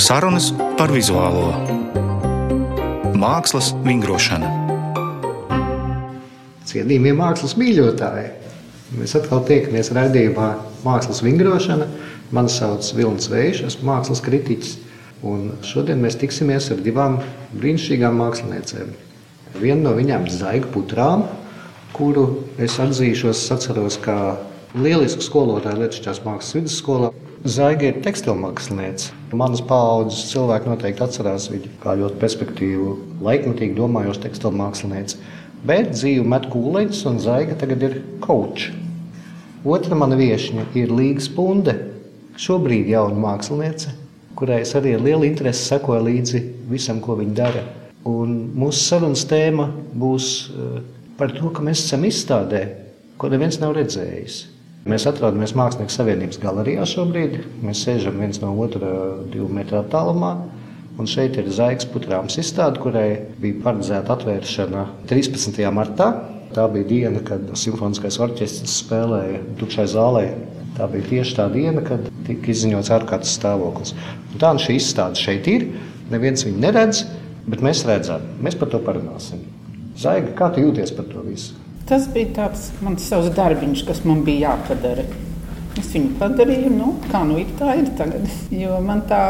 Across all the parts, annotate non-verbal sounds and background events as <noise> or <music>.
Sarunas par vizuālo mākslas vingrošanu. Cienījamie mākslas mīļotāji! Mēs atkal tiekamies raidījumā Mākslas vingrošana. Mani sauc Vilnis Vējš, esmu mākslas kritiķis. Un šodien mēs tiksimies ar divām brīnišķīgām māksliniecēm. Viena no viņām ir Zaiga Putrām, kuru es atzīšos, atceros kā lielisku skolotāju Latvijas mākslas vidusskolā. Zaiga ir tekstilmākslinieca. Manas paudzes cilvēki noteikti atcerās viņu kā ļoti perspektīvu, laikmatīgi domājošu tekstilmākslinieci. Bet dzīve met kūleņus, un Zaiga tagad ir kočs. Otra mana viesne ir Līga Spunde, šobrīd jauna māksliniece, kurai es arī ar lielu interesi sekoju līdzi visam, ko viņa dara. Un mūsu sarunas tēma būs eh, par to, ka mēs esam izstādē, ko neviens nav redzējis. Mēs atrodamies Mākslinieku savienības galerijā šobrīd. Mēs sēžam viens no otra divu metru attālumā. Un šeit ir Zaigs Putrāms izstāde, kurai bija paredzēta atvēršana 13. martā. Tā bija diena, kad simfoniskais orķestris spēlēja tukšai zālē. Tā bija tieši tā diena, kad tika izziņots ārkārtas stāvoklis. Un tā nu šī izstāde šeit ir. Neviens viņu neredz, bet mēs redzam. Mēs par to parunāsim. Zaiga, kā tu jūties par to visu? Tas bija tāds mans savs darbiņš, kas man bija jāpadara. Es viņu padarīju, nu, kā nu ir, tā ir tagad. Jo man tā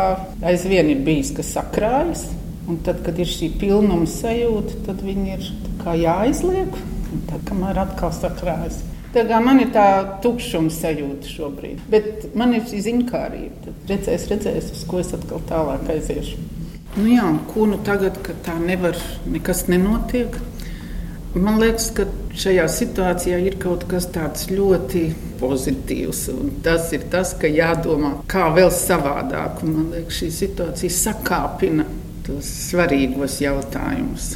aizvien ir bijis, kas sakrājas. Un tad, kad ir šī pilnuma sajūta, tad viņi ir jāizliek. Tad, kamēr atkal sakrājas. Tā kā man ir tā tukšuma sajūta šobrīd, bet man ir šī ziņkārība. Tad redzēs, redzēs, uz ko es atkal tālāk aiziešu. Nu jā, ko nu tagad, kad tā nevar, nekas nenotiek, Man liekas, ka šajā situācijā ir kaut kas tāds ļoti pozitīvs. Tas ir tas, ka jādomā, kā vēl savādāk. Un, man liekas, šī situācija sakāpina tos svarīgos jautājumus.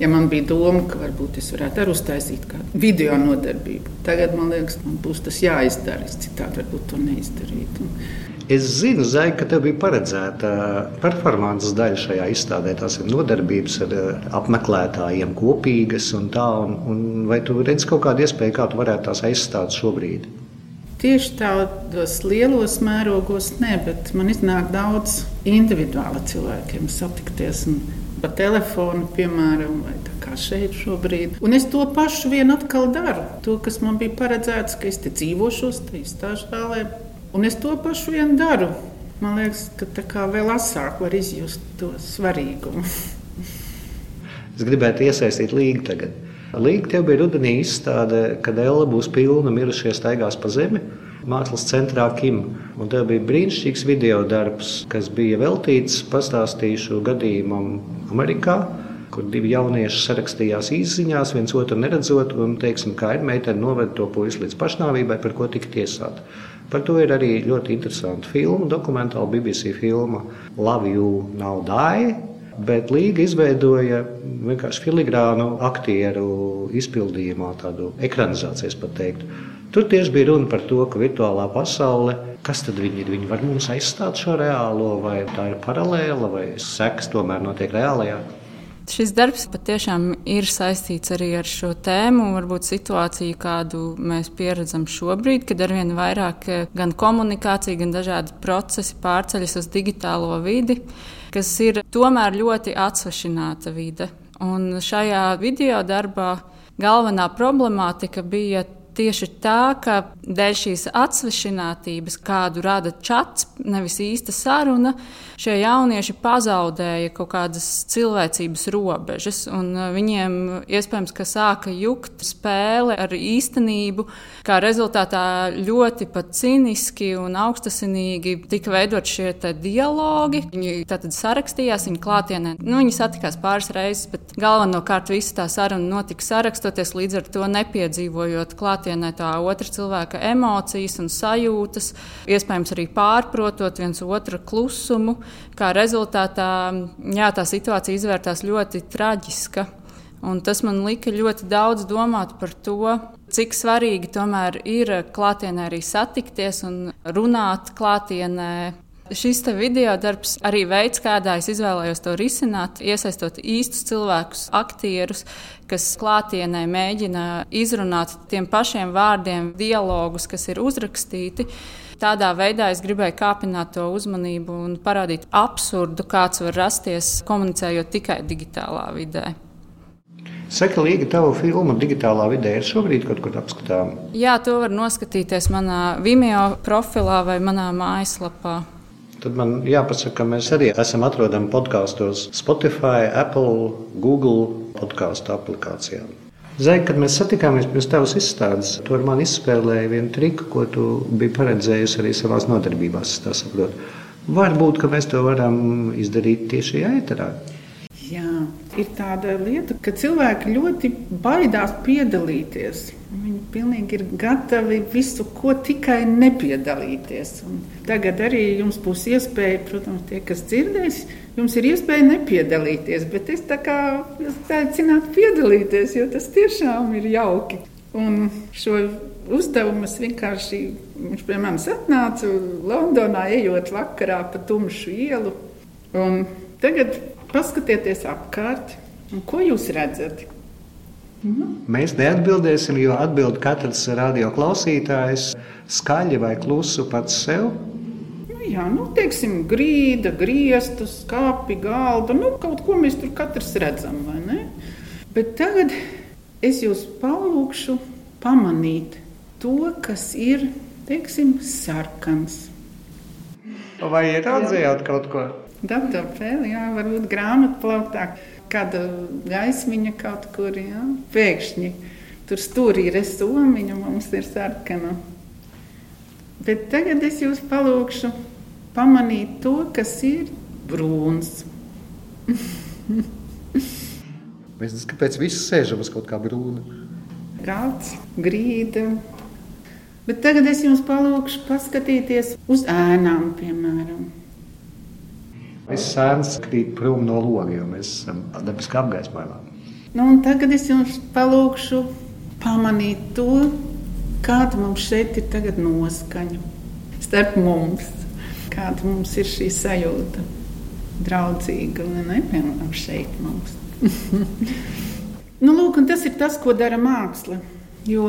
Ja man bija doma, ka varbūt es varētu arī uztaisīt kādu video nodarbību, tagad man liekas, man būs tas jāizdara. Citādi varbūt to neizdarīt. Es zinu, Zai, ka tev bija paredzēta performances daļa šajā izstādē. Tās ir nodarbības ar apmeklētājiem, kopīgas un tā. Un, un vai tu redzi kaut kādu iespēju, kā tu varētu tās aizstāt šobrīd? Tieši tādos lielos mērogos, nē, bet man iznāk daudz individuāli cilvēkiem satikties. Pa telefonu, piemēram, vai tā kā šeit šobrīd. Un es to pašu vien atkal daru. To, kas man bija paredzēts, ka es te dzīvošos, te izstāžu tālē Un es to pašu vien daru. Man liekas, ka tā vēl asāk var izjust to svarīgumu. es gribētu iesaistīt līgu tagad. Līga tev bija rudenī izstāde, kad Ella būs pilna mirušie staigās pa zemi. Mākslas centrā Kim. Un tev bija brīnišķīgs video darbs, kas bija veltīts pastāstīšu gadījumam Amerikā, kur divi jaunieši sarakstījās izziņās, viens otru neredzot, un, teiksim, kā ir meitene noveda to puisi līdz pašnāvībai, par ko tika tiesāta. Par to ir arī ļoti interesanta filma, dokumentāla BBC filma Love You Now Die. Bet Līga izveidoja vienkārši filigrānu aktieru izpildījumā, tādu ekranizāciju, pat teiktu. Tur tieši bija runa par to, ka virtuālā pasaule, kas tad viņi ir, viņi var mums aizstāt šo reālo, vai tā ir paralēla, vai seks tomēr notiek reālajā. Šis darbs patiešām ir saistīts arī ar šo tēmu, varbūt situāciju, kādu mēs pieredzam šobrīd, kad arvien vairāk eh, gan komunikācija, gan dažādi procesi pārceļas uz digitālo vidi, kas ir tomēr ļoti atsvešināta vide. Un šajā video darbā galvenā problemātika bija tieši tā, ka dēļ šīs atsvešinātības, kādu rada čats, nevis īsta saruna, šie jaunieši pazaudēja kaut kādas cilvēcības robežas. Uh, viņiem iespējams, ka sāka jukt spēle ar īstenību, kā rezultātā ļoti pat ciniski un augstasinīgi tika veidot šie dialogi. Viņi tad sarakstījās, viņi klātienē, nu, viņi satikās pāris reizes, bet galvenokārt visa tā saruna notika sarakstoties, līdz ar to nepiedzīvojot klāt klātienē tā otra cilvēka emocijas un sajūtas, iespējams, arī pārprotot viens otru klusumu. Kā rezultātā jā, tā situācija izvērtās ļoti traģiska. Un tas man lika ļoti daudz domāt par to, cik svarīgi tomēr ir klātienē arī satikties un runāt klātienē Šis video darbs arī veids, kādā es izvēlējos to risināt, iesaistot īstus cilvēkus, aktierus, kas klātienē mēģina izrunāt tiem pašiem vārdiem dialogus, kas ir uzrakstīti. Tādā veidā es gribēju kāpināt to uzmanību un parādīt absurdu, kāds var rasties komunicējot tikai digitālā vidē. Saka, Līga, tava filma digitālā vidē ir šobrīd kaut kur apskatāma? Jā, to var noskatīties manā Vimeo profilā vai manā mājaslapā. Tad man jāpasaka, ka mēs arī esam atrodami podkāstos Spotify, Apple, Google podkāstu aplikācijām. Zini, kad mēs satikāmies pirms tavas izstādes, tu ar mani izspēlēji vienu triku, ko tu biji paredzējusi arī savā nodarbībās. Varbūt, ka mēs to varam izdarīt tieši ēterā. Jā, ir tāda lieta, ka cilvēki ļoti baidās piedalīties. Viņi pilnīgi ir gatavi visu, ko tikai nepiedalīties. Un tagad arī jums būs iespēja, protams, tie, kas dzirdēs, jums ir iespēja nepiedalīties. Bet es tā kā aicinātu piedalīties, jo tas tiešām ir jauki. Un šo uzdevumu es vienkārši, viņš pie manis atnāca Londonā, ejot vakarā pa tumšu ielu. Un tagad paskatieties apkārt, ko jūs redzat. Mhm. Mēs neatbildēsim, jo atbild katrs radio klausītājs skaļi vai klusu pats sev. Nu, jā, nu, teiksim, grīda, griestus, skāpi, galda. Nu, kaut ko mēs tur katrs redzam, vai ne? Bet tagad es jūs palūkšu pamanīt to, kas ir, teiksim, sarkans. Vai ieraudzījāt kaut ko? Datorpēle, jā, varbūt grāmatplauktā, kāda gaismiņa kaut kur, jā, pēkšņi. Tur stūrī ir somiņa, mums ir sarkana. Bet tagad es jūs palūkšu pamanīt to, kas ir brūns. <laughs> Mēs kāpēc visi sēžam uz kaut kā brūna. Galds, grīda. Bet tagad es jums palūkšu paskatīties uz ēnām, piemēram. Viss sēns krīt prom no loga, jo mēs esam dabiski apgaismojumā. Nu, tagad es jums palūkšu pamanīt to, kāda mums šeit ir tagad noskaņa starp mums. Kāda mums ir šī sajūta? Draudzīga, vai ne? Piemēram, šeit mums. <laughs> nu, lūk, tas ir tas, ko dara māksla. Jo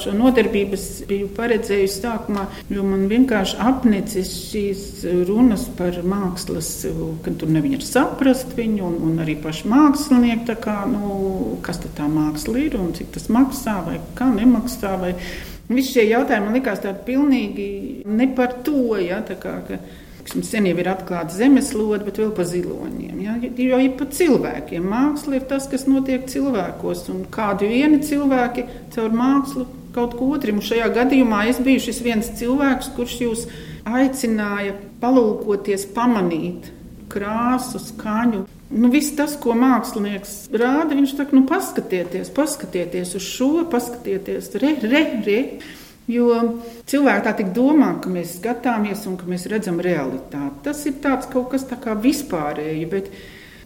šo nodarbības biju paredzējusi sākumā, jo man vienkārši apnicis šīs runas par mākslas, ka tur neviņi ir saprast viņu, un, un arī paši mākslinieki, kā, nu, kas tā māksla ir un cik tas maksā vai kā nemaksā. Vai. Visi šie jautājumi man likās tādi pilnīgi ne par to, ja, tā kā, ka, Sen jau ir atklāta zemeslode, bet vēl pa ziloņiem. Ja? Jo ir pa cilvēkiem. Māksla ir tas, kas notiek cilvēkos. Un kādi vieni cilvēki caur mākslu kaut ko otram. Šajā gadījumā es biju šis viens cilvēks, kurš jūs aicināja palūkoties, pamanīt krāsu, skaņu. Nu, viss tas, ko mākslinieks rāda, viņš saka, nu, paskatieties, paskatieties uz šo, paskatieties, re, re, re. Jo cilvēki tā domā, ka mēs skatāmies un ka mēs redzam realitāti. Tas ir kaut kas tāds vispārēji, bet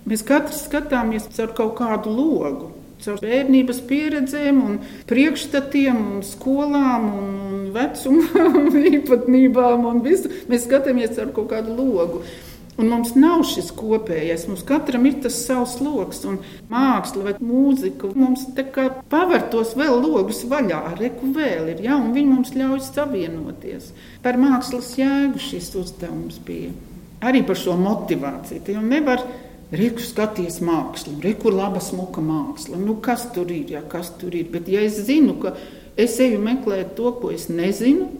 mēs katrs skatāmies caur kaut kādu logu. Caur bērnības pieredzēm, un priekšstatiem, un skolām, un, un vecuma <laughs> īpatnībām. Un visu. mēs skatāmies caur kaut kādu logu. Un mums nav šis kopējais. Mums katram ir tas savs lokus, un māksla vai mūzika mums paver tos vēl logus vaļā. Reku vēl ir, ja, un viņi mums ļauj savienoties. Par mākslas jēgu šis uzdevums bija. Arī par šo motivāciju. Te jau nevar Reku skaties mākslu, reku laba smuka māksla. Nu, kas tur ir? Ja, kas tur ir? Bet ja es zinu, ka es eju meklēt to, ko es nezinu,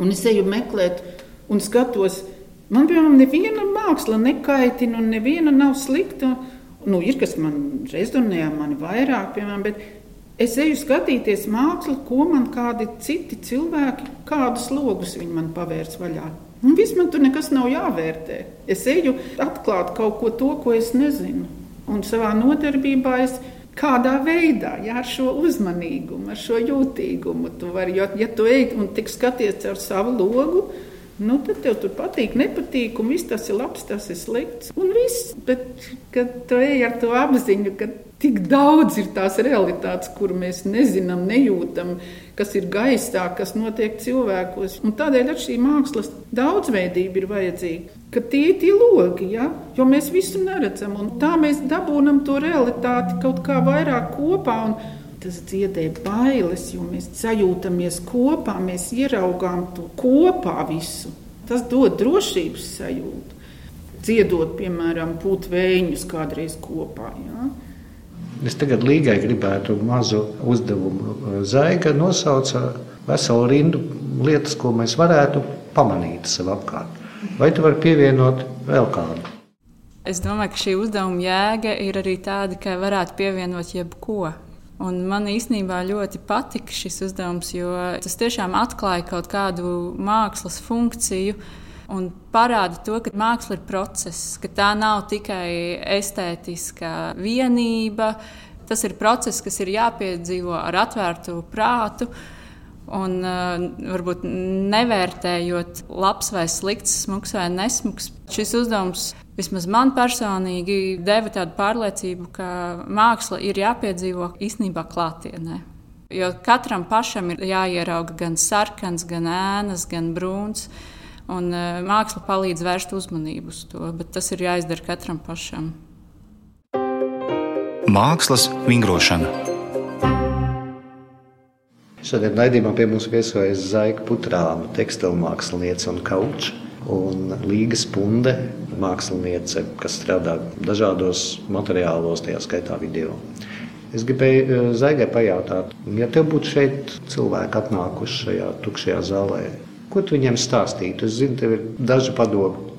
un es eju meklēt un skatos, Man, piemēram, neviena māksla nekaitina, un neviena nav slikta. Nu, ir kas man rezonē, man vairāk, piemēram, bet es eju skatīties mākslu, ko man kādi citi cilvēki, kādus logus viņi man pavērs vaļā. Un viss man tur nekas nav jāvērtē. Es eju atklāt kaut ko to, ko es nezinu. Un savā nodarbībā es kādā veidā, jā, ar šo uzmanīgumu, ar šo jūtīgumu, tu vari, jo, ja tu ej un tik skaties ar savu logu, Nu, tad tev tur patīk, nepatīk, un viss tas ir labs, tas ir slikts. Un viss, bet kad tu ej ar to apziņu, ka Tik daudz ir tās realitātes, kuras mēs nezinām, nejūtam, kas ir gaisā, kas notiek cilvēkos. Un tādēļ ar šī mākslas daudzveidība ir vajadzīga. Ka tie ir tie logi, ja? jo mēs visu neredzam, un tā mēs dabūjam to realitāti kaut kā vairāk kopā. Tas dziedē bailes, jo mēs sajūtamies kopā, mēs ieraugām to kopā visu. Tas dod drošības sajūtu. Dziedot, piemēram, putekļus kādreiz kopā. Ja? Es tagad līgai gribētu mazu uzdevumu. Zaiga nosauca veselu rindu lietas, ko mēs varētu pamanīt sev apkārt. Vai tu vari pievienot vēl kādu? Es domāju, ka šī uzdevuma jēga ir arī tāda, ka varētu pievienot jebko. Un man īstenībā ļoti patika šis uzdevums, jo tas tiešām atklāja kaut kādu mākslas funkciju, un parāda to, ka māksla ir process, ka tā nav tikai estētiska vienība. Tas ir process, kas ir jāpiedzīvo ar atvērtu prātu. Un uh, varbūt nevērtējot labs vai slikts, smags vai nesmags, šis uzdevums vismaz man personīgi deva tādu pārliecību, ka māksla ir jāpiedzīvo īstenībā klātienē. Jo katram pašam ir jāierauga gan sarkans, gan ēnas, gan brūns. Un uh, māksla palīdz vērst uzmanību uz to, bet tas ir jāizdara katram pašam. Mākslas vingrošana. Šodien raidījumā pie mums viesojas Zaika Putrāna, tekstilmākslinieca un kauča. Un Līga Spunde, māksliniece, kas strādā dažādos materiālos, tajā skaitā video. Es gribēju eh, Zaigai pajautāt, ja tev būtu šeit cilvēki atnākuši šajā tukšajā zālē, Ko tu viņiem stāstītu? Es zinu, tev ir daži padomi.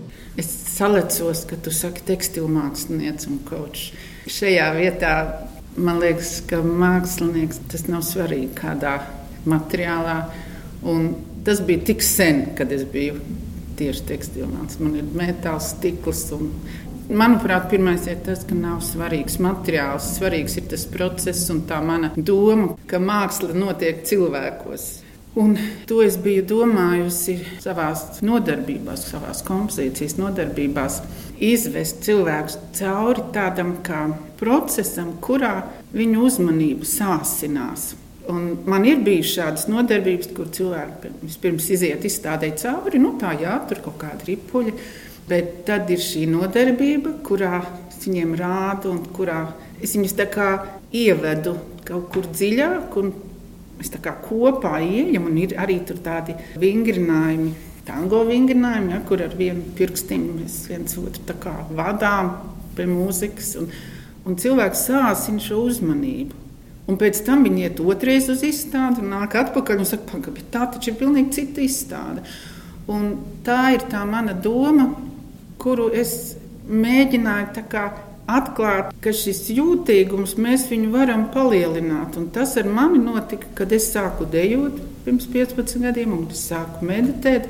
Es salecos, ka tu saki tekstilu mākslinieci un kočs. Šajā vietā man liekas, ka mākslinieks tas nav svarīgi kādā materiālā. Un tas bija tik sen, kad es biju tieši tekstilmāns. Man ir metāls, stikls. Un, manuprāt, pirmais ir tas, ka nav svarīgs materiāls. Svarīgs ir tas process un tā mana doma, ka māksla notiek cilvēkos. Un to es biju domājusi savā nodarbībā, savā kompozīcijas nodarbībā, izvest cilvēkus cauri tādam procesam, kurā viņu uzmanība sāsinās. Un man ir bijušas šādas nodarbības, kur cilvēki vispirms iziet izstādē cauri, nu tā jā, tur kaut kāda ripuļa. Bet tad ir šī nodarbība, kurā viņiem rādu un kurā es viņus ievedu kaut kur dziļāk. Mēs tā kā kopā ejam, un ir arī tādi vingrinājumi, tango vingrinājumi, ja, kur ar vienu pirkstiņu mēs viens otru vadām pie mūzikas. Un, un cilvēks sāsina šo uzmanību. Un pēc tam viņi iet otrreiz uz izstādi un nāk atpakaļ un saka, ka tā taču ir pilnīgi cita izstāde. Un tā ir tā mana doma, kuru es mēģināju atklāt, ka šis jūtīgums mēs viņu varam palielināt. Un tas ar mani notika, kad es sāku dejot pirms 15 gadiem, un es sāku meditēt.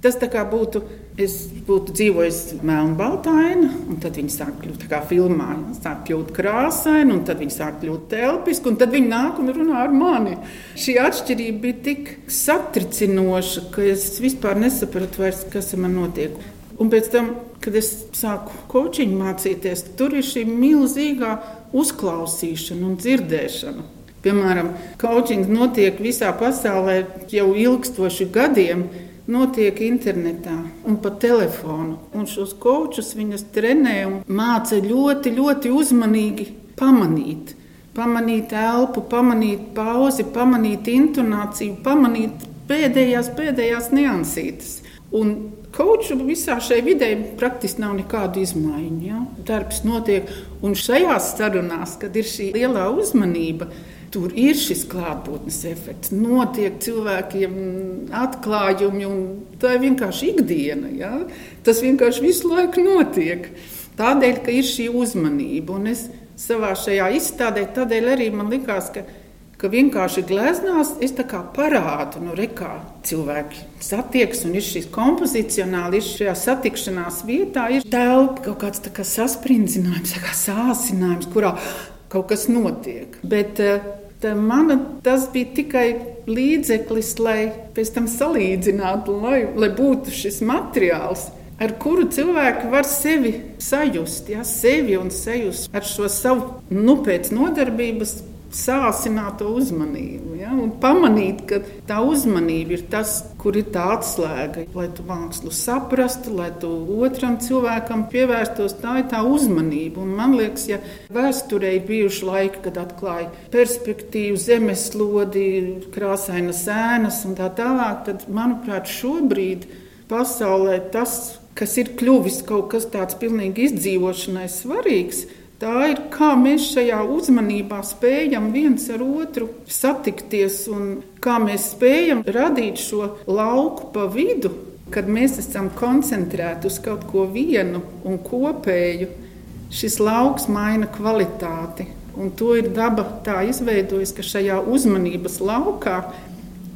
Tas kā būtu, es būtu dzīvojis melnbaltaina, un tad viņi sāk kļūt kā filmā. Sāk kļūt krāsaini, un tad viņi sāk kļūt telpiski, un tad viņi nāk un runā ar mani. Šī atšķirība bija tik satricinoša, ka es vispār nesapratu vairs, kas man notiek. Un pēc tam, kad es sāku kočiņu mācīties, tur ir šī milzīgā uzklausīšana un dzirdēšana. Piemēram, kočings notiek visā pasaulē jau ilgstoši gadiem. Notiek internetā un pa telefonu. Un šos kočus viņas trenē un māca ļoti, ļoti uzmanīgi pamanīt. Pamanīt elpu, pamanīt pauzi, pamanīt intonāciju, pamanīt pēdējās, pēdējās niansītes. Un Kauču visā šajā vidē praktiski nav nekādu izmaiņu. Ja? Darbs notiek, un šajās sarunās, kad ir šī lielā uzmanība, tur ir šis klātbūtnes efekts. Notiek cilvēkiem atklājumi, un tā ir vienkārši ikdiena. Ja? Tas vienkārši visu laiku notiek. Tādēļ, ka ir šī uzmanība. Un es savā šajā izstādē, tādēļ arī man likās, ka ka vienkārši gleznās es parādu, nu, re, kā cilvēki satiekas un ir šis kompozicionāli, ir šajā satikšanās vietā, ir telpa kaut kāds kā saspringzinājums, kā sāsinājums, kurā kaut kas notiek. Bet, Tā mana, tas bija tikai līdzeklis, lai pēc tam salīdzinātu, lai, lai būtu šis materiāls. ar kuru cilvēki var sevi sajust, ja, sevi un sajust ar šo savu nu, pēc nodarbības sāsināt uzmanību. Ja? Un pamanīt, ka tā uzmanība ir tas, kur ir tā atslēga. Lai tu mākslu saprastu, lai tu otram cilvēkam pievērstos, tā ir tā uzmanība. Un man liekas, ja vēsturē ir bijuši laiki, kad atklāja perspektīvu, zemeslodi, krāsainas ēnas un tā tālāk, tad, manuprāt, šobrīd pasaulē tas, kas ir kļuvis kaut kas tāds pilnīgi izdzīvošanai svarīgs, Tā ir kā mēs šajā uzmanībā spējam viens ar otru satikties un kā mēs spējam radīt šo lauku pa vidu, kad mēs esam koncentrēti uz kaut ko vienu un kopēju. Šis lauks maina kvalitāti. Un to ir daba tā izveidojusi, ka šajā uzmanības laukā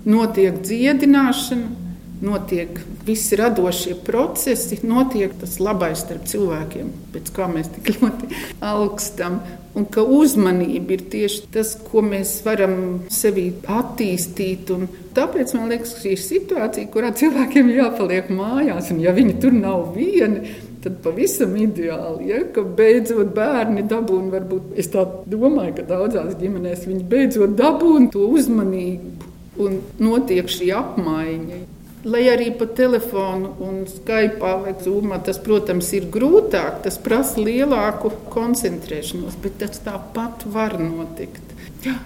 notiek dziedināšana, notiek visi radošie procesi, notiek tas labais starp cilvēkiem, pēc kā mēs tik ļoti <laughs> augstam. Un ka uzmanība ir tieši tas, ko mēs varam sevī attīstīt. Un tāpēc man liekas, ka šī situācija, kurā cilvēkiem jāpaliek mājās, un ja viņi tur nav vieni, tad pavisam ideāli, ja, ka beidzot bērni dabūna, varbūt es tā domāju, ka daudzās ģimenēs viņi beidzot dabūna to uzmanību un notiek šī apmaiņa. Lai arī pa telefonu Skype vai Zoomā tas, protams, ir grūtāk, tas prasa lielāku koncentrēšanos, bet tas tāpat var notikt. Jā.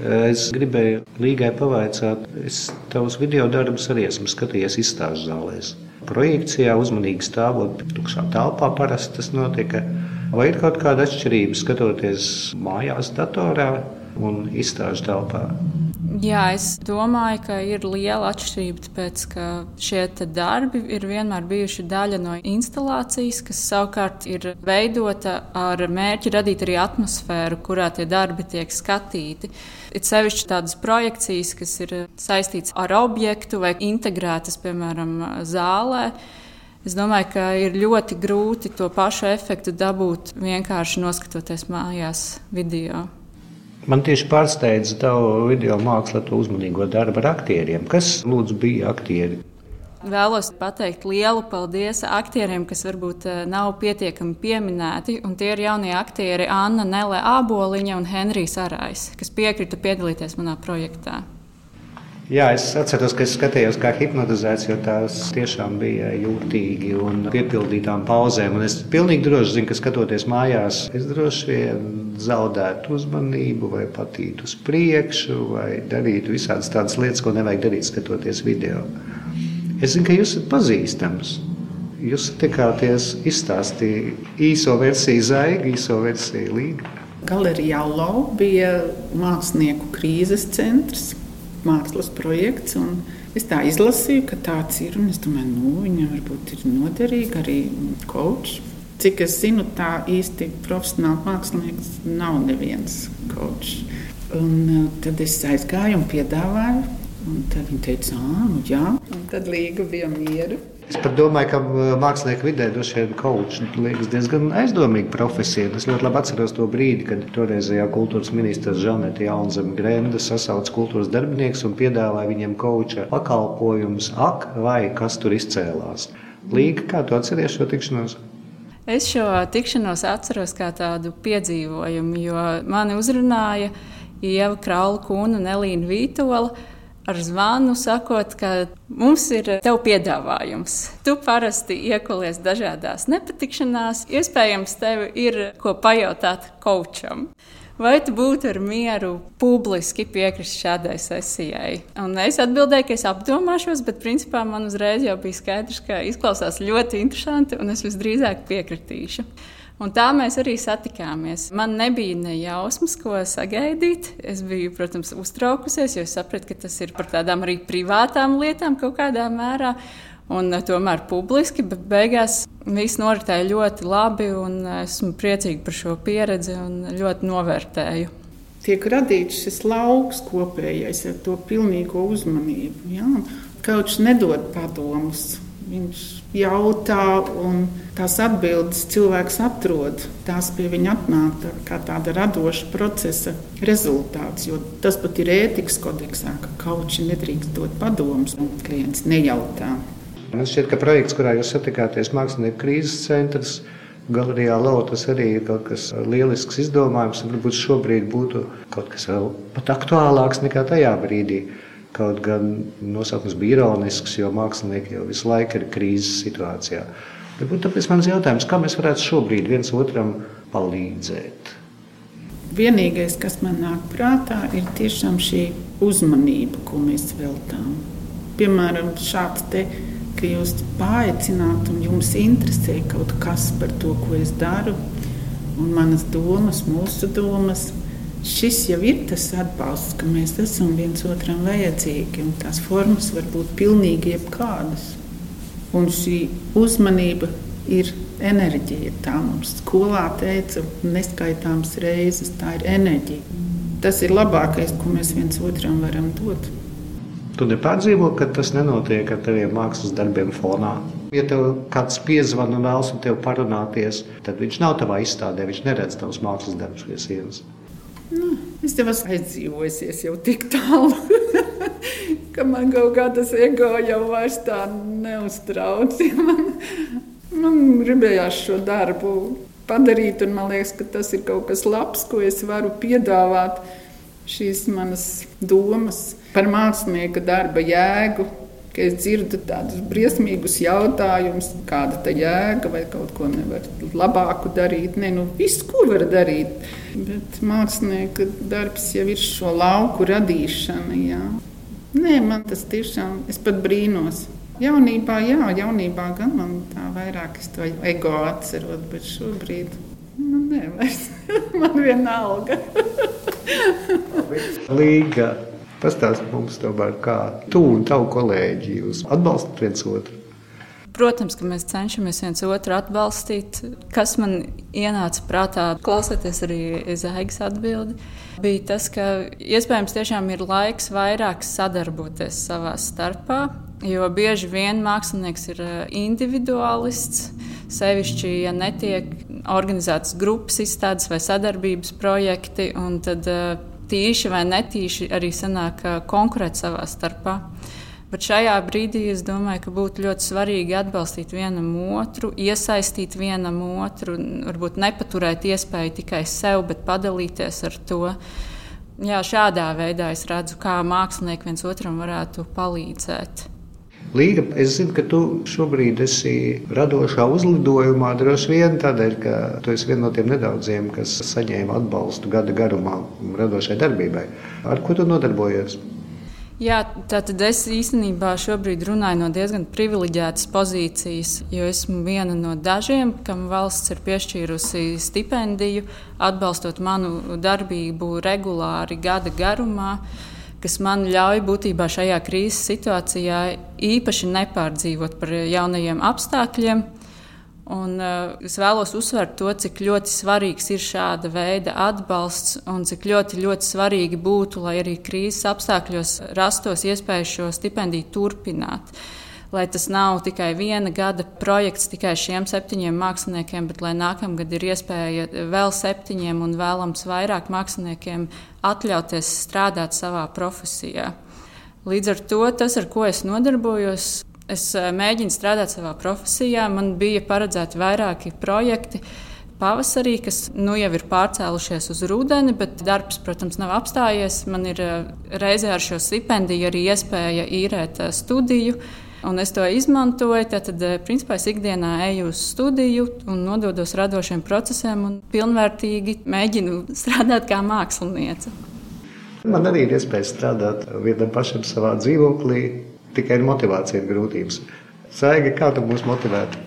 Es gribēju Līgai pavaicāt, es tavus video darbus arī esmu skatījies izstāžu zālēs. Projekcijā uzmanīgi stāvot tukšā telpā parasti tas notika. Vai ir kaut kāda atšķirība skatoties mājās datorā un izstāžu telpā? Jā, es domāju, ka ir liela atšķirība, tāpēc ka šie darbi ir vienmēr bijuši daļa no instalācijas, kas savukārt ir veidota ar mērķi radīt arī atmosfēru, kurā tie darbi tiek skatīti. Ir sevišķi tādas projekcijas, kas ir saistītas ar objektu vai integrētas, piemēram, zālē. Es domāju, ka ir ļoti grūti to pašu efektu dabūt vienkārši noskatoties mājās video. Man tieši pārsteidza tava video māksla, to uzmanīgo darbu ar aktieriem. Kas lūdzu bija aktieri? Vēlos pateikt lielu paldies aktieriem, kas varbūt eh, nav pietiekami pieminēti. Tie ir jaunie aktieri Anna Nele Āboliņa un Henrijs Arājs, kas piekrita piedalīties manā projektā. Jā, es atceros, ka es skatījos, kā hipnotizēts, jo tās tiešām bija jūtīgi un piepildītām pauzēm. Un es pilnīgi droši zinu, ka skatoties mājās, es droši vien zaudētu uzmanību, vai patītu uz priekšu, vai darītu visādas tādas lietas, ko nevajag darīt, skatoties video. Es zinu, ka jūs esat pazīstams. Jūs tikāties izstāstīt īso versiju Zaiga, īso versiju Līga. Galerijā Lau bija mākslinieku krīzes centrs mākslas projekts. Es tā izlasīju, ka tāds ir. Es domāju, nu, viņam varbūt ir noderīgi arī kočs. Cik es zinu, tā īsti profesionāli mākslinieks nav neviens kočs. Uh, tad es aizgāju un piedāvāju. Un tad viņi teica, ah, nu jā, un tad līga bija miera. Es pat domāju, ka uh, mākslinieka vidē droši vien kočs liekas diezgan aizdomīga profesija. Es ļoti labi atceros to brīdi, kad toreizējā kultūras ministrs Žanete Jaunzeme Grenda sasauca kultūras darbiniekus un piedāvāja viņiem koča pakalpojumus. Ak, vai kas tur izcēlās? Līga, kā tu atceries šo tikšanos? Es šo tikšanos atceros kā tādu piedzīvojumu, jo mani uzrunāja Ieva Kraula un Elīna Vītola ar zvanu, sakot, ka mums ir tev piedāvājums. Tu parasti iekolies dažādās nepatikšanās, iespējams, tev ir ko pajautāt kočam. Vai tu būtu ar mieru publiski piekrist šādai sesijai? Un es atbildēju, ka es apdomāšos, bet principā man uzreiz jau bija skaidrs, ka izklausās ļoti interesanti, un es visdrīzāk piekritīšu. Un tā mēs arī satikāmies. Man nebija ne jausmas, ko sagaidīt. Es biju, protams, uztraukusies, jo sapratu, ka tas ir par tādām arī privātām lietām kaut kādā mērā. Un eh, tomēr publiski, bet beigās viss noritēja ļoti labi. Esmu priecīga par šo pieredzi un ļoti novērtēju. Tiek radīts šis lauks kopējais ar to pilnīgo uzmanību. Ja? Kauts nedod padomus Viņš jautā, un tās atbildes cilvēks atrod. Tās pie viņa atnāk tā, kā tāda radoša procesa rezultāts. Tas pat ir ētikas kodeksā, ka kauči nedrīkst dot padomus, un klients nejautā. Man šķiet, ka projekts, kurā jūs satikāties, Mākslinieku krīzes centrs, Galerijā Lotus arī ir kaut kas lielisks izdomājums, varbūt šobrīd būtu kaut kas vēl pat aktuālāks nekā tajā brīdī. Kaut gan nosaukums bija ironisks, jo mākslinieki jau visu laiku ir krīzes situācijā. Varbūt tāpēc mans jautājums, kā mēs varētu šobrīd viens otram palīdzēt? Vienīgais, kas man nāk prātā, ir tiešām šī uzmanība, ko mēs veltām. Piemēram, šāds te ka jūs paaicināt un jums interesē kaut kas par to, ko es daru, un manas domas, mūsu domas. Šis jau ir tas atbalsts, ka mēs esam viens otram vajadzīgi, un tās formas var būt pilnīgi jebkādas. Un šī uzmanība ir enerģija. Tā mums skolā teica neskaitāmas reizes, tā ir enerģija. Tas ir labākais, ko mēs viens otram varam dot. Tu nepārdzīvo, ka tas nenotiek ar taviem mākslas darbiem fonā. Ja tev kāds piezvana un vēlas ar tevi parunāties, tad viņš nav tavā izstādē, viņš neredz tavus mākslas darbus pie sienas. Nu, es tev esmu aizdzīvojusies jau tik tālu, <laughs> ka man kaut kādas ego jau vairs tā neuztrauc. man, man gribējās šo darbu padarīt, un man liekas, ka tas ir kaut kas labs, ko es varu piedāvāt. Šīs manas domas par mākslinieka darba jēgu. Es dzirdu tādus briesmīgus jautājumus, kāda ir tā jēga, vai kaut ko nevar labāku darīt. Nē, nu, visu, ko var darīt. Bet mākslinieka darbs jau ir šo lauku radīšana. Jā. Nē, man tas tiešām, es pat brīnos. Jaunībā, jā, jaunībā gan man tā vairāk es to ego atceros, bet šobrīd nē, vairs. <laughs> man vienalga. <laughs> Līga Pastāstiet mums, tomēr, kā tu un tavu kolēģi jūs atbalstat viens otru. Protams, ka mēs cenšamies viens otru atbalstīt. Kas man ienāca prātā, klausoties arī Zaigas atbildi, bija tas, ka iespējams tiešām ir laiks vairāk sadarboties savā starpā. Jo bieži vien mākslinieks ir eh, individuālists, sevišķi, ja netiek organizētas grupas izstādes vai sadarbības projekti, tad uh, tīši vai netīši arī sanāk konkurēt savā starpā. Bet šajā brīdī es domāju, ka būtu ļoti svarīgi atbalstīt vienam otru, iesaistīt vienam otru, varbūt nepaturēt iespēju tikai sev, bet padalīties ar to. Jā, šādā veidā es redzu, kā mākslinieki viens otram varētu palīdzēt. Līga, es zinu, ka tu šobrīd esi radošā uzlidojumā droši vien tādēļ, ka tu esi viena no tiem nedaudziem, kas saņēma atbalstu gada garumā radošai darbībai. Ar ko tu nodarbojies? Jā, tātad es īstenībā šobrīd runāju no diezgan privileģētas pozīcijas, jo esmu viena no dažiem, kam valsts ir piešķīrusi stipendiju, atbalstot manu darbību regulāri gada garumā kas man ļauj būtībā šajā krīzes situācijā īpaši nepārdzīvot par jaunajiem apstākļiem. Un, uh, es vēlos uzsvērt to, cik ļoti svarīgs ir šāda veida atbalsts un cik ļoti, ļoti svarīgi būtu, lai arī krīzes apstākļos rastos iespēja šo stipendiju turpināt. Uh, lai tas nav tikai viena gada projekts tikai šiem septiņiem māksliniekiem, bet lai nākamgad ir iespēja vēl septiņiem un vēlams vairāk māksliniekiem atļauties strādāt savā profesijā. Līdz ar to tas, ar ko es nodarbojos, es eh, mēģinu strādāt savā profesijā. Man bija paredzēti vairāki projekti pavasarī, kas nu jau ir pārcēlušies uz rudeni, bet darbs, protams, nav apstājies. Man ir eh, reizē ar šo stipendiju arī iespēja īrēt eh, studiju Un es to izmantoju. Tad, eh, principā, es ikdienā eju uz studiju un nododos radošiem procesiem un pilnvērtīgi mēģinu strādāt kā māksliniece. Man arī ir iespēja strādāt vienam pašam savā dzīvoklī, tikai ar motivāciju ir grūtības. Saiga, kā tu mūs motivētu?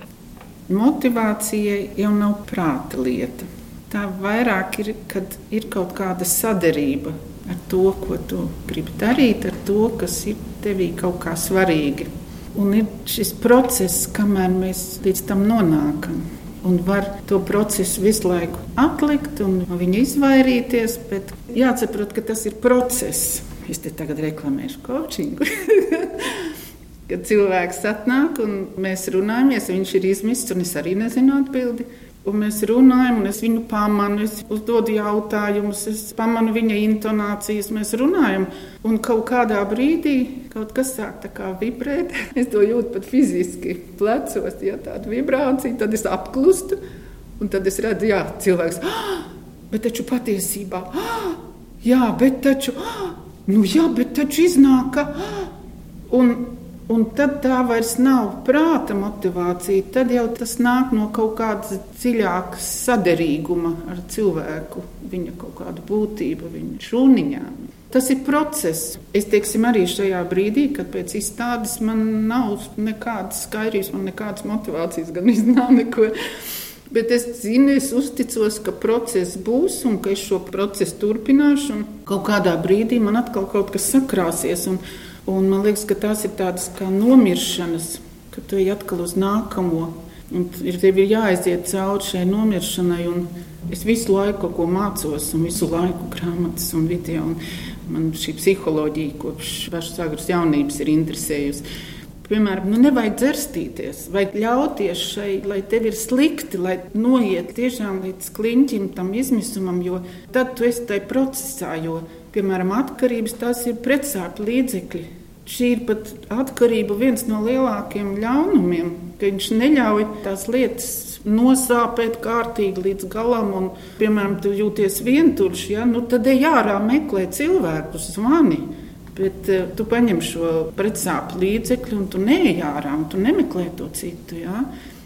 Motivācija jau nav prāta lieta. Tā vairāk ir, kad ir kaut kāda sadarība ar to, ko tu gribi darīt, ar to, kas ir tevī kaut kā svarīgi. Un ir šis process, kamēr mēs līdz tam nonākam. Un var to procesu visu laiku atlikt un no viņa izvairīties, bet jāsaprot, ka tas ir process. Es te tagad reklamēšu coachingu. <laughs> Kad cilvēks atnāk un mēs runājamies, viņš ir izmisis un es arī nezinu atbildi. Un mēs runājam, un es viņu pamanu, es uzdodu jautājumus, es pamanu viņa intonācijas, mēs runājam. Un kaut kādā brīdī kaut kas sāk vibrēt. <laughs> Es to jūtu pat fiziski plecos, ja tāda vibrācija, tad es apklustu. Un tad es redzu, ka cilvēks ah, bet taču patiesībā, ah, jā, bet taču, ah, nu jā, bet taču iznāk, ka. Ah, un, Un tad tā vairs nav prāta motivācija. Tad jau tas nāk no kaut kādas dziļākas saderīguma ar cilvēku, viņa kaut kāda būtība, viņa šūniņām. Tas ir process. Es teiksim, arī šajā brīdī, kad pēc izstādes man nav nekādas skaidrības, man nekādas motivācijas, gan iznāk <laughs> neko. Bet es zinu, es uzticos, ka process būs un ka es šo procesu turpināšu. Kaut kādā brīdī man atkal kaut kas sakrāsies. Un, Un man liekas, ka tās ir tādas kā nomiršanas, ka tu ej atkal uz nākamo. Un ir, tev ir jāaiziet cauri šai nomiršanai. Es visu laiku mācos, un visu laiku grāmatas un video. Un man šī psiholoģija kopš pašas agras jaunības ir interesējusi. Piemēram, nu nevajag dzerstīties, vajag ļauties šai, lai tev ir slikti, lai noiet tiešām līdz kliņķim, tam izmisumam, jo tad tu esi tajā procesā. Jo piemēram, atkarības, tās ir pretsāpju līdzekļi. Šī ir pat atkarība viens no lielākajiem ļaunumiem, ka viņš neļauj tās lietas nosāpēt kārtīgi līdz galam, un, piemēram, tu jūties vientuļš, ja? nu, tad ej ārā meklē cilvēkus, zvani. Bet uh, tu paņem šo pretsāpju līdzekli un tu neej ārā, un tu nemeklē to citu. Ja?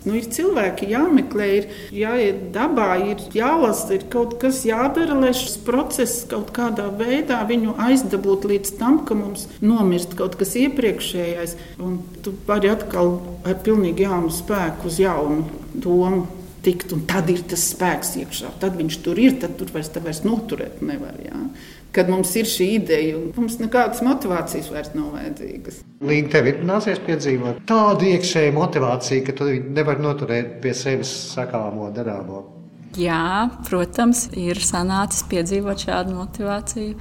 Nu, ir cilvēki jāmeklē, ir jāiet dabā, ir jālasa, ir kaut kas jādara, lai šis process kaut kādā veidā viņu aizdabūtu līdz tam, ka mums nomirst kaut kas iepriekšējais. Un tu vari atkal ar pilnīgi jaunu spēku uz jaunu domu. Tikt, un tad ir tas spēks iekšā. Tad viņš tur ir, tad tur vairs, vairs noturēt nevar. Jā kad mums ir šī ideja, un mums nekādas motivācijas vairs nav vajadzīgas. Līdz tev ir nācies piedzīvot tādu iekšēju motivāciju, ka tu nevari noturēt pie sevis sakāmo darāmo. Jā, protams, ir sanācis piedzīvot šādu motivāciju.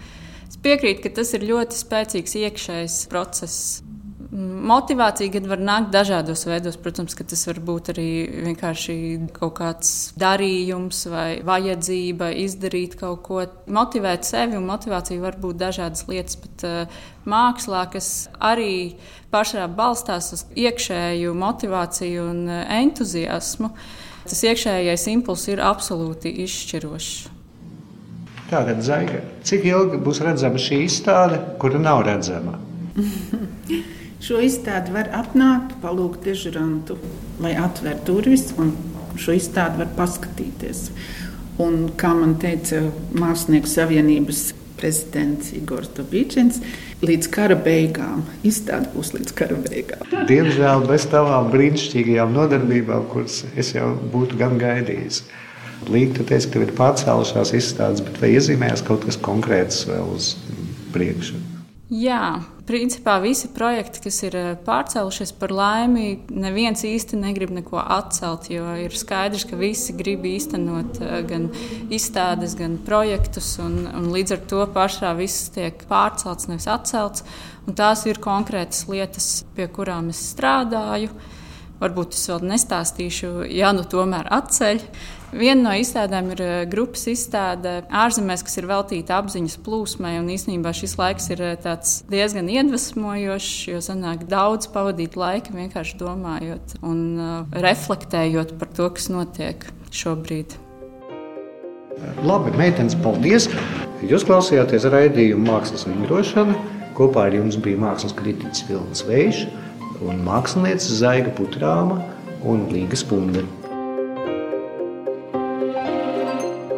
Es piekrītu, ka tas ir ļoti spēcīgs iekšējs process. Motivācija gan var nākt dažādos veidos. Protams, ka tas var būt arī vienkārši kaut kāds darījums vai vajadzība izdarīt kaut ko, motivēt sevi. Motivācija var būt dažādas lietas, bet uh, mākslā, kas arī pašā balstās uz iekšēju motivāciju un uh, entuziasmu, tas iekšējais impulss ir absolūti izšķirošs. Tātad, Zaiga, cik ilgi būs redzama šī izstāde, kura nav redzama? <laughs> Šo izstādi var atnākt, palūgt dežurantu, lai atver durvis un šo izstādi var paskatīties. Un, kā man teica Mākslinieku savienības prezidents Igors Dabīčins, līdz kara beigām. Izstāde būs līdz kara beigām. Diemžēl bez tavām brīnišķīgajām nodarbībām, kuras es jau būtu gan gaidījis. Līdz tu teici, ka tev ir pārcēlušās izstādes, bet vai iezīmējas kaut kas konkrēts vēl uz priekšu? Jā, principā visi projekti, kas ir eh, pārcēlušies par laimi, neviens īsti negrib neko atcelt. Jo ir skaidrs, ka visi grib īstenot eh, gan izstādes, gan projektus, un, un līdz ar to pašā viss tiek pārcelts, nevis atcelts. Tās ir konkrētas lietas, pie kurām es strādāju. Varbūt es vēl nestāstīšu, ja nu tomēr atceļ. Viena no izstādēm ir eh, grupas izstāde ārzemēs, kas ir veltīta apziņas plūsmai. Īsnībā šis laiks ir eh, diezgan iedvesmojošs, jo sanāk daudz pavadīt laika vienkārši domājot un uh, reflektējot par to, kas notiek šobrīd. Labi, meitenes, paldies! Jūs klausījāties raidījumu Mākslas vingrošana. Kopā ar jums bija mākslas kritiķis Vilnis Vējš un mākslinieca Zaiga Putrāma un Līga Spundere.